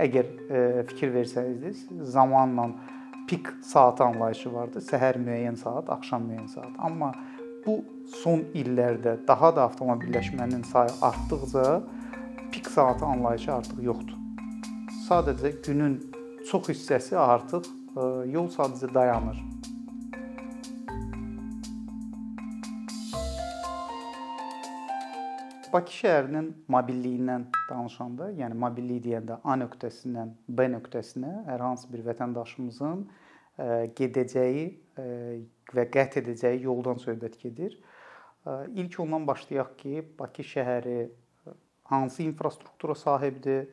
əgər e, fikir versəniz, zamanla pik saat anlayışı vardı. Səhər müəyyən saat, axşam müəyyən saat. Amma bu son illərdə daha da avtomobilləşmənin sayı artdıqca pik saatı anlayışı artıq yoxdur. Sadəcə günün çox hissəsi artıq e, yol sadəcə dayanır. Bakı şəhərinin mobilliyindən danışanda, yəni mobillik deyəndə A nöqtəsindən B nöqtəsinə hər hansı bir vətəndaşımızın e, gedəcəyi e, və qət edəcəyi yoldan söhbət gedir. E, ilk ondan başlayaq ki, Bakı şəhəri hansı infrastruktura sahibdir,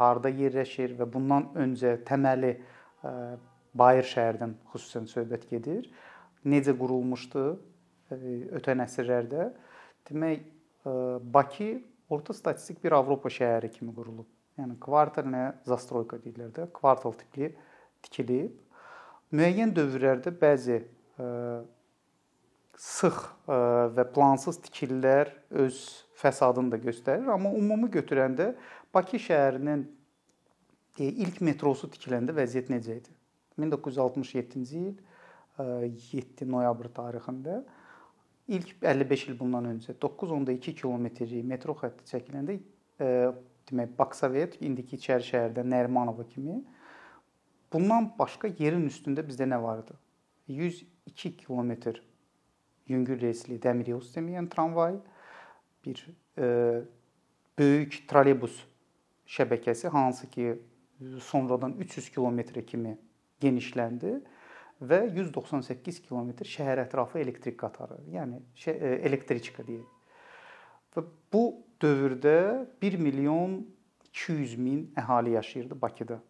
harda yerləşir və bundan öncə təməli Bayır şəhərdən xüsusən söhbət gedir. Necə qurulmuşdu ötən əsrlərdə? Demək Bakı orta statistik bir Avropa şəhəri kimi qurulub. Yəni kvartalnə zastroyka deyirlər də, kvartal tipli tikilib. Müəyyən dövrlərdə bəzi ə, sıx ə, və plansız tikililər öz fəsadını da göstərir, amma ümumi götürəndə Bakı şəhərinin e, ilk metrosu tikiləndə vəziyyət necə idi? 1967-ci il e, 7 noyabr tarixində İlk 55 il bundan öncə 9.2 kilometrlik metro xətti çəkiləndə e, demək Baksovet indiki İçəri şəhərdə Nərimanova kimi bundan başqa yerin üstündə bizdə nə var idi? 102 kilometr yüngül reysli dəmir yol sistemi, yəni tramvay, bir e, böyük trolleybus şəbəkəsi hansı ki sonradan 300 kilometrə kimi genişləndi və 198 kilometr şəhər ətrafı elektrik qatarı, yəni e, elektriçka deyək. Və bu dövrdə 1 milyon 200 min əhali yaşayırdı Bakıda.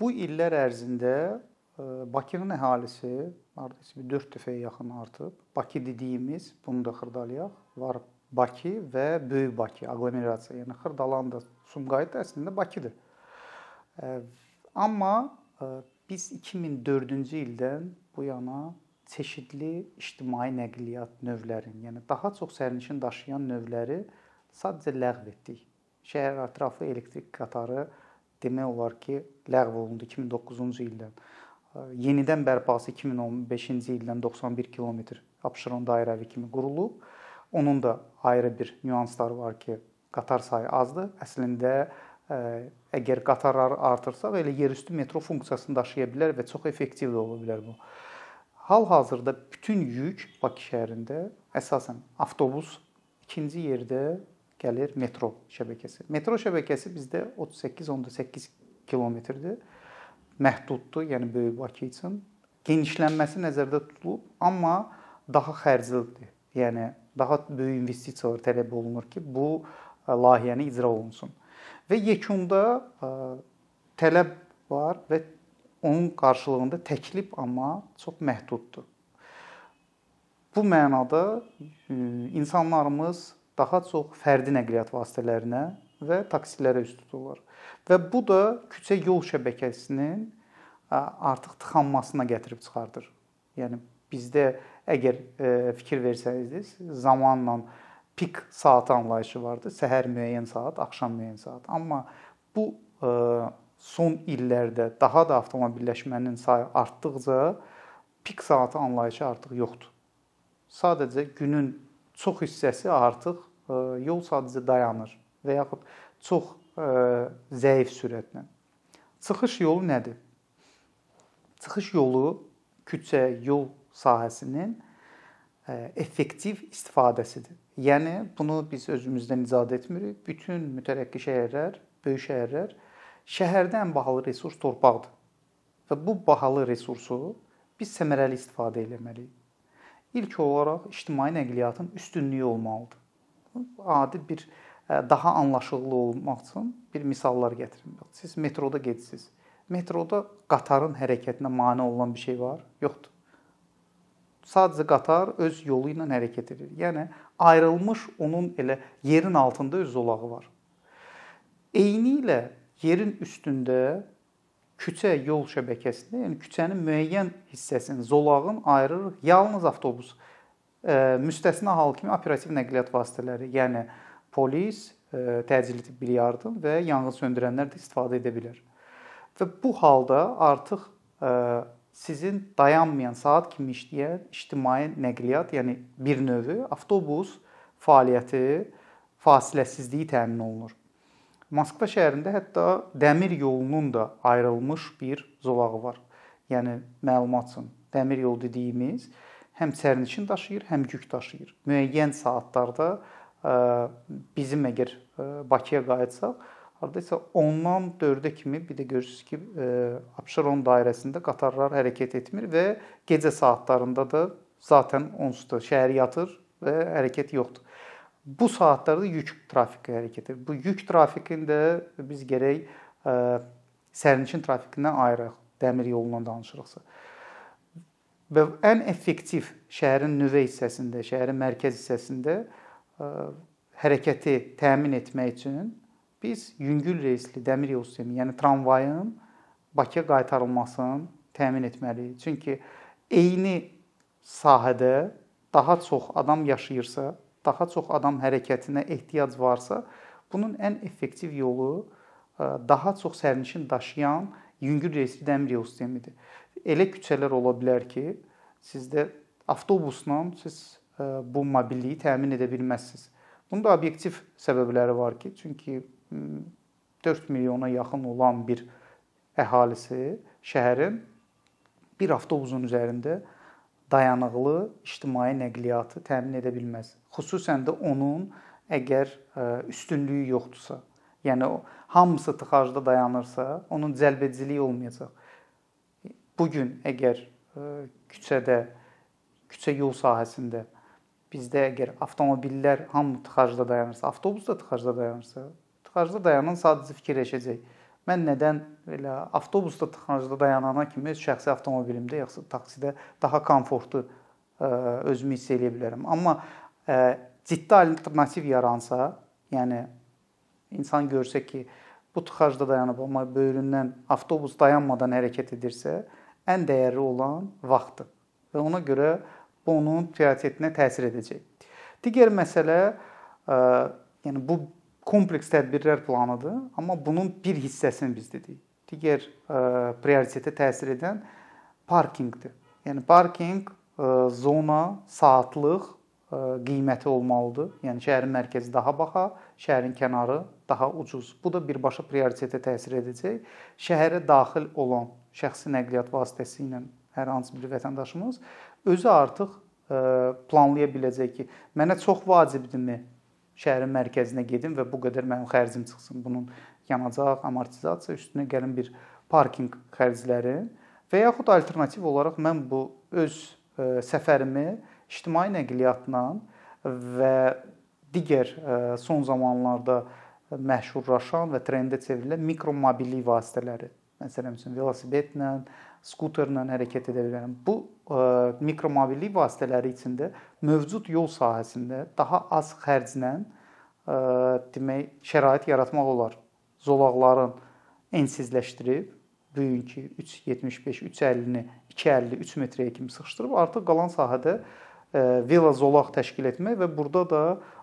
Bu illər ərzində e, Bakının əhalisi hardasa bir 4 dəfəyə yaxın artıb. Bakı dediyimiz, bunu da xırdalayaq, var Bakı və Böyük Bakı aqlomerasiya, yəni Xırdalan da, Sumqayıt da əslində Bakıdır. E, amma Biz 2004-cü ildən bu yana çeşidli ictimai nəqliyyat növlərinin, yəni daha çox sərnişin daşıyan növləri sadəcə ləğv etdik. Şəhər ətrafı elektrik qatarı demək olar ki, ləğv olundu 2009-cu ildən. Yenidən bərpası 2015-ci ildən 91 kilometr Abşeron dairəvi kimi qurulub. Onun da ayrı bir nüansları var ki, qatar sayı azdır. Əslində əgər qatarları artırsaq elə yerüstü metro funksiyasını daşıya bilər və çox effektiv də ola bilər bu. Hal-hazırda bütün yük Bakı şəhərində əsasən avtobus, ikinci yerdə gəlir metro şəbəkəsi. Metro şəbəkəsi bizdə 38.8 kilometrdir. Məhduddur, yəni böyük Bakı üçün. Genişlənməsi nəzərdə tutulub, amma daha xərclidir. Yəni daha böyük investisiyalar tələb olunur ki, bu layihəni icra olunsun. Və yekunda tələb var və onun qarşılığında təklif amma çox məhduddur. Bu mənada insanlarımız daha çox fərdi nəqliyyat vasitələrinə və taksilərə üst tuturlar. Və bu da küçə yol şəbəkəsinin artıq tıxanmasına gətirib çıxardır. Yəni bizdə əgər fikir versəniz, zamanla pik saat anlayışı vardı. Səhər müəyyən saat, axşam müəyyən saat. Amma bu e, son illərdə daha da avtomobilləşmənin sayı artdıqca pik saatı anlayışı artıq yoxdur. Sadəcə günün çox hissəsi artıq e, yol sadəcə dayanır və yaxud çox e, zəif sürətlə. Çıxış yolu nədir? Çıxış yolu küçə, yol sahəsinin effektiv istifadəsidir. Yəni bunu biz özümüzdən icad etmirik. Bütün mütərəqqi şəhərlər, böyük şəhərlər şəhərdə ən bahalı resurs torpaqdır. Və bu bahalı resursu biz səmərəli istifadə etməliyik. İlk olaraq ictimai nəqliyyatın üstünlüyü olmalıdır. Adi bir daha anlaşılır olmaq üçün bir misallar gətirim. Siz metroda gedirsiniz. Metroda qatarın hərəkətinə mane olan bir şey var? Yoxdur. Sadəcə qatar öz yolu ilə hərəkət edir. Yəni ayrılmış onun elə yerin altında öz zolağı var. Eyni ilə yerin üstündə küçə yol şəbəkəsində, yəni küçənin müəyyən hissəsini, zolağın ayırırıq yalnız avtobus. Müstəsna hal kimi operativ nəqliyyat vasitələri, yəni polis, təcili tibbi yardım və yanğın söndürənlər də istifadə edə bilər. Və bu halda artıq sizin dayanmayan saat kimi işləyən ictimai nəqliyyat, yəni bir növ avtobus fəaliyyəti fasiləsizliyi təmin olunur. Moskva şəhərində hətta dəmir yolunun da ayrılmış bir zolağı var. Yəni məlumat üçün dəmir yol dediyimiz həm sərnişin daşıyır, həm yük daşıyır. Müəyyən saatlarda bizim əgər Bakıya qayıtsaq, hardasa 10-dan 4-ə kimi bir də görürsüz ki, Abşeron dairəsində qatarlar hərəkət etmir və gecə saatlarında da zaten onsuz da şəhər yatır və hərəkət yoxdur. Bu saatlarda yük trafiki hərəkət edir. Bu yük trafikini də biz gərək sərnişin trafikindən ayıraq, dəmir yolundan danışırıqsa. Və ən effektiv şəhərin nüvə hissəsində, şəhərin mərkəz hissəsində hərəkəti təmin etmək üçün biz yüngül reysli dəmir yol sistemi, yəni tramvayın Bakıya qaytarılmasını təmin etməliyik. Çünki eyni sahədə daha çox adam yaşayırsa, daha çox adam hərəkətinə ehtiyac varsa, bunun ən effektiv yolu daha çox sərnişin daşıyan yüngül reysli dəmir yol sistemidir. Elə küçələr ola bilər ki, sizdə avtobusla siz bu mobilliyi təmin edə bilməzsiniz. Bunun da obyektiv səbəbləri var ki, çünki 4 milyona yaxın olan bir əhalisi şəhərin bir avtobusun üzərində dayanıqlı ictimai nəqliyyatı təmin edə bilməz. Xüsusən də onun əgər üstünlüyü yoxdursa, yəni hamısı tıxacda dayanırsa, onun cəlbediciliyi olmayacaq. Bu gün əgər küçədə, küçə yol sahəsində bizdə əgər avtomobillər hamı tıxacda dayanırsa, avtobus da tıxacda dayanırsa, tıxacda dayanan sadəcə fikirləşəcək. Mən nədən elə avtobusda tıxacda dayanana kimi öz şəxsi avtomobilimdə yoxsa taksidə daha komfortlu özümü hiss edə bilərəm. Amma ciddi alternativ yaransa, yəni insan görsə ki, bu tıxacda dayanıb amma böyründən avtobus dayanmadan hərəkət edirsə, ən dəyərli olan vaxtdır və ona görə bu onun prioritetinə təsir edəcək. Digər məsələ, yəni bu kompleks tədbirlər planıdır, amma bunun bir hissəsini biz dedik. Digər prioritetə təsir edən parkinqdir. Yəni parkinq zona, saatlıq qiyməti olmalıdır. Yəni şəhərin mərkəzi daha baha, şəhərin kənarı daha ucuz. Bu da birbaşa prioritetə təsir edəcək. Şəhərə daxil olan şəxsi nəqliyyat vasitəsi ilə hər hansı bir vətəndaşımız özü artıq planlaya biləcək ki, mənə çox vacibdirmi şəhərin mərkəzinə gedim və bu qədər mənim xərcim çıxsın. Bunun yanacaq, amortizasiya üstünə gəlin bir parkinq xərcləri və yaxud alternativ olaraq mən bu öz səfərimi ictimai nəqliyyatla və digər son zamanlarda məşhurlaşan və trendə çevrilən mikromobillik vasitələri, məsələn üçün velosipedlə, skuterlə hərəkət edə bilərəm. Bu mikromobillik vasitələri içində mövcud yol sahəsində daha az xərclə demək şərait yaratmaq olar. Zolaqların ensizləşdirib bugünkü 3.75, 3.50-ni 2.50, 3 metrəyə kimi sıxışdırıb artıq qalan sahədə velo zolaq təşkil etmək və burada da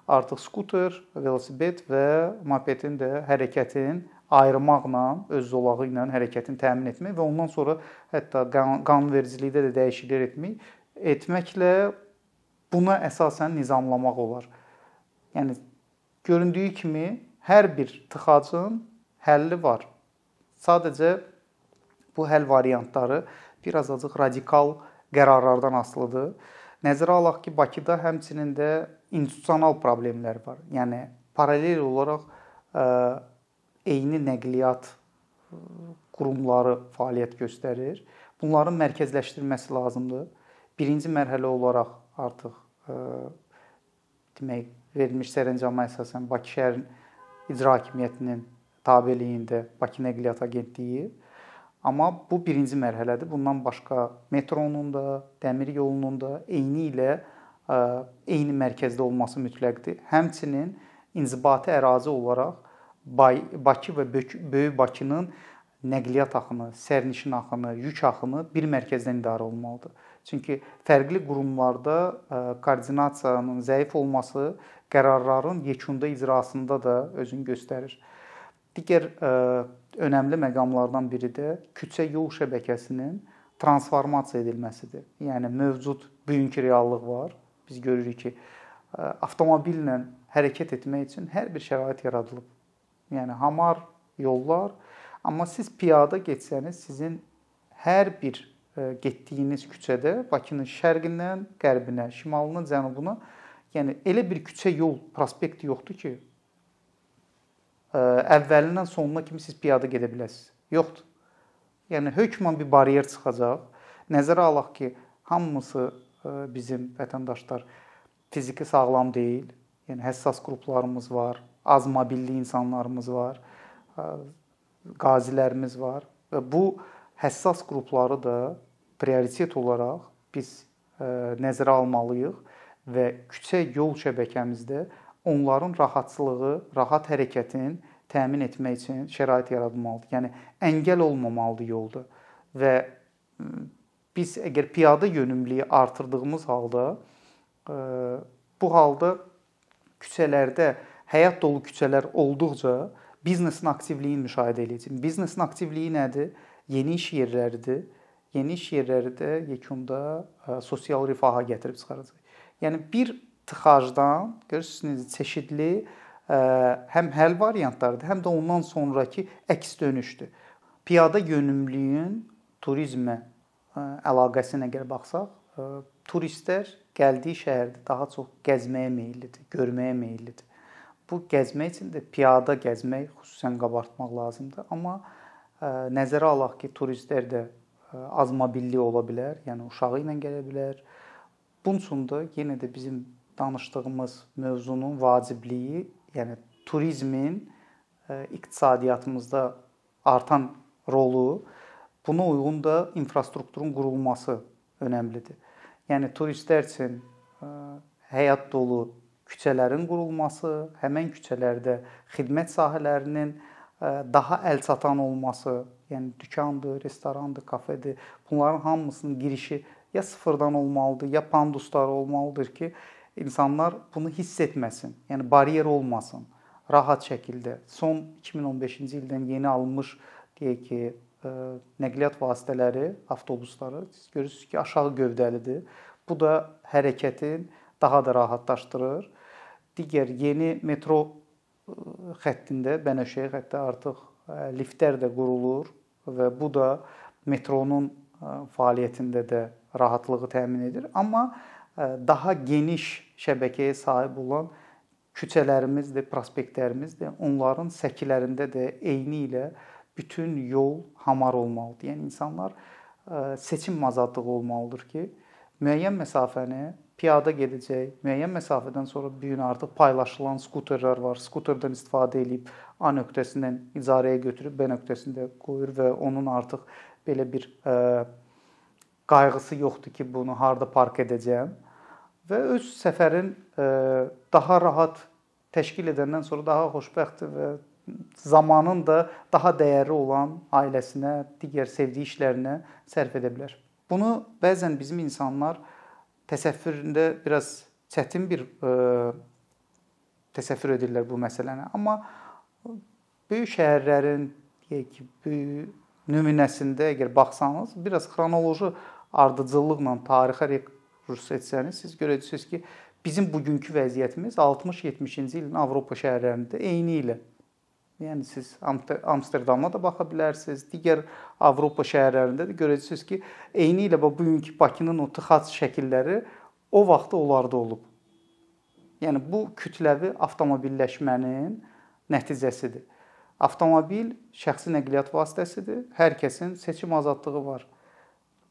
artıq skuter, velosiped və mopedin də hərəkətin ayırmaqla, öz zolağı ilə hərəkətini təmin etmək və ondan sonra hətta qanunvericilikdə də dəyişikliklər etmək etməklə buna əsasən nizamlamaq olar. Yəni göründüyü kimi hər bir tıxacın həlli var. Sadəcə bu həll variantları biraz azıq radikal qərarlardan asılıdır. Nəzərə alaq ki, Bakıda həmçinin də institusional problemlər var. Yəni paralel olaraq eyni nəqliyyat qurumları fəaliyyət göstərir. Bunların mərkəzləşdirilməsi lazımdır. Birinci mərhələ olaraq artıq demək verilmiş sərəncama əsasən Bakı şəhər icra hakimiyyətinin tabeliyində Bakı Nəqliyyat Agentliyi Amma bu birinci mərhələdir. Bundan başqa metronun da, dəmir yolunun da eyni ilə eyni mərkəzdə olması mütləqdir. Həmçinin inzibati ərazi olaraq Bakı və Böyük Bakının nəqliyyat axını, sərnişin axını, yük axını bir mərkəzdən idarə olunmalıdır. Çünki fərqli qurumlarda koordinasiyanın zəif olması qərarların yekunda icrasında da özünü göstərir. Digər ə, önəmli məqamlardan biri də küçə yol şəbəkəsinin transformasiya edilməsidir. Yəni mövcud bugünkü reallıq var. Biz görürük ki, ə, avtomobillə hərəkət etmək üçün hər bir şərait yaradılıb. Yəni hamar yollar, amma siz piyada getsəniz sizin hər bir ə, getdiyiniz küçədə Bakının şərqindən qərbinə, şimalından cənubuna, yəni elə bir küçə yol prospekt yoxdur ki, əvvəlindən sonuna kimi siz piyada gedə biləsiniz. Yoxdur. Yəni hökmən bir baryer çıxacaq. Nəzərə alaq ki, hamısı bizim vətəndaşlar fiziki sağlam deyil. Yəni həssas qruplarımız var, az mobilli insanlarımız var, qazilərimiz var və bu həssas qrupları da prioritet olaraq biz nəzərə almalıyıq və küçə yol şəbəkəmizdə onların rahatçılığı, rahat hərəkətin təmin etmək üçün şərait yaradılmalıdır. Yəni əngəl olmamalıdır yolda və biz əgər piyada yönümlülüyü artırdığımız halda bu halda küçələrdə həyat dolu küçələr olduqca biznesin aktivliyini müşahidə edəcəyik. Biznesin aktivliyi nədir? Yeni iş yerləridir. Yeni iş yerləri də yekunda sosial rifaha gətirib çıxaracaq. Yəni bir tıxacdan görürsüz çeşidli həm həll variantlarıdır, həm də ondan sonrakı əks dönüşdür. Piyada yönümlülüyün turizmə əlaqəsinə əgər baxsaq, turistlər gəldiyi şəhərdə daha çox gəzməyə meyllidir, görməyə meyllidir. Bu gəzmək üçün də piyada gəzmək xüsusən qabartmaq lazımdır, amma nəzərə alaq ki, turistlər də az mobilli ola bilər, yəni uşağı ilə gələ bilər. Bunun üçün də yenə də bizim danışdığımız mövzunun vacibliyi, yəni turizmin e, iqtisadiyyatımızda artan rolu, buna uyğun da infrastrukturun qurulması önəmlidir. Yəni turistlər üçün e, həyat dolu küçələrin qurulması, həmin küçələrdə xidmət sahələrinin e, daha əlçatan olması, yəni dükandır, restorandır, kafedir, bunların hamısının girişi ya sıfırdan olmalıdır, ya panduslar olmalıdır ki, insanlar bunu hiss etməsin. Yəni baryer olmasın. Rahat şəkildə son 2015-ci ildən yeni alınmış deyək ki, e, nəqliyyat vasitələri, avtobusları siz görürsüz ki, aşağı gövdəlidir. Bu da hərəkətin daha da rahatlaşdırır. Digər yeni metro e, xəttində, Bənövşəyi xətti artıq e, liftlər də qurulur və bu da metronun fəaliyyətində də rahatlığı təmin edir. Amma daha geniş şəbəkəyə sahib olan küçələrimizdir, prospektlərimizdir. Onların səkilərində də eyni ilə bütün yol hamar olmalıdır. Yəni insanlar seçim azadlığı olmalıdır ki, müəyyən məsafəni piyada gedəcək, müəyyən məsafədən sonra bu gün artıq paylaşılan skuterlər var. Skuterdən istifadə edib A nöqtəsindən icarəyə götürüb B nöqtəsində qoyur və onun artıq belə bir qayğısı yoxdur ki, bunu harda park edəcəm və öz səfərin e, daha rahat təşkil edəndən sonra daha xoşbəxt və zamanın da daha dəyərli olan ailəsinə, digər sevdiyi işlərinə sərf edə bilər. Bunu bəzən bizim insanlar təsəvvüründə biraz çətin bir ə, e, təsəvvür edirlər bu məsələni. Amma böyük şəhərlərin deyək ki, böyük nümunəsində əgər baxsanız, biraz xronoloji ardıcıllıqla tarixə rus etsəniz, siz görəcəksiniz ki, bizim bugünkü vəziyyətimiz 60-70-ci ilin Avropa şəhərlərində eyni ilə. Yəni siz Amsterdama da baxa bilərsiniz, digər Avropa şəhərlərində də görəcəksiniz ki, eyni ilə bugünkü Bakının o tıxac şəkilləri o vaxt onlarda olub. Yəni bu kütləvi avtomobilləşmənin nəticəsidir. Avtomobil şəxsi nəqliyyat vasitəsidir. Hər kəsin seçim azadlığı var.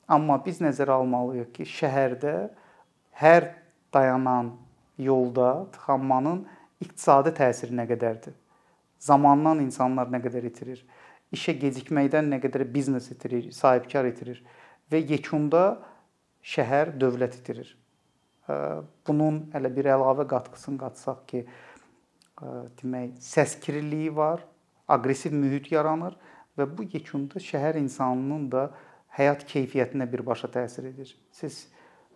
Amma biz nəzərə almalıyıq ki, şəhərdə hər dayanan yolda tıxanmanın iqtisadi təsiri nə qədərdir? Zamandan insanlar nə qədər itirir? İşə gecikməkdən nə qədər biznes itirir, sahibkar itirir və yekunda şəhər dövlət itirir. Bunun hələ bir əlavə qatqısını qatsaq ki, demək, səskiriliyi var, aqressiv mühit yaranır və bu yekunda şəhər insanının da həyat keyfiyyətinə birbaşa təsir edir. Siz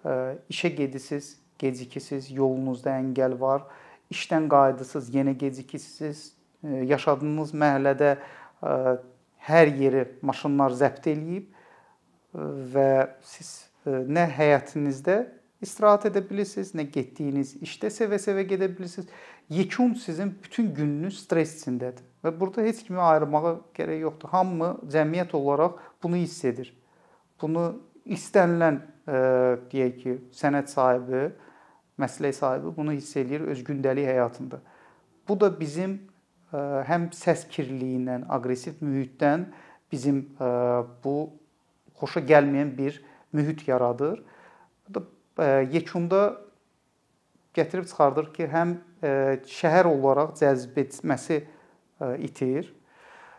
ə, işə gedirsiniz, gecikisiniz, yolunuzda əngəl var, işdən qayıdırsınız, yenə gecikisiniz, yaşadığınız məhəllədə hər yeri maşınlar zəbt eləyib və siz nə həyətinizdə istirahət edə bilirsiniz, nə getdiyiniz işdə sevə-sevə gedə bilirsiniz. Yekun sizin bütün gününüz stress içindədir. Və burada heç kimi ayırmağa gərək yoxdur. Hamı cəmiyyət olaraq bunu hiss edir. Bunu istənilən e, deyək ki, sənət sahibi, məslək sahibi bunu hiss eləyir öz gündəlik həyatında. Bu da bizim e, həm səs kirliliyindən, aqressiv mühitdən bizim bu xoşa gəlməyən bir mühit yaradır. Yekunda gətirib çıxardır ki, həm şəhər olaraq cəzb etməsi itir.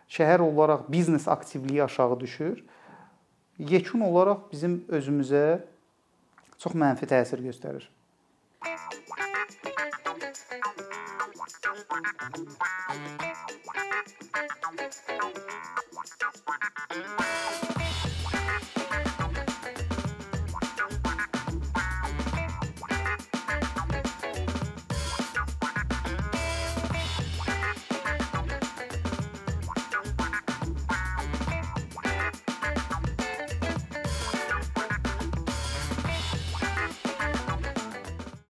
Şəhər olaraq biznes aktivliyi aşağı düşür. Yekun olaraq bizim özümüzə çox mənfi təsir göstərir. Thank you.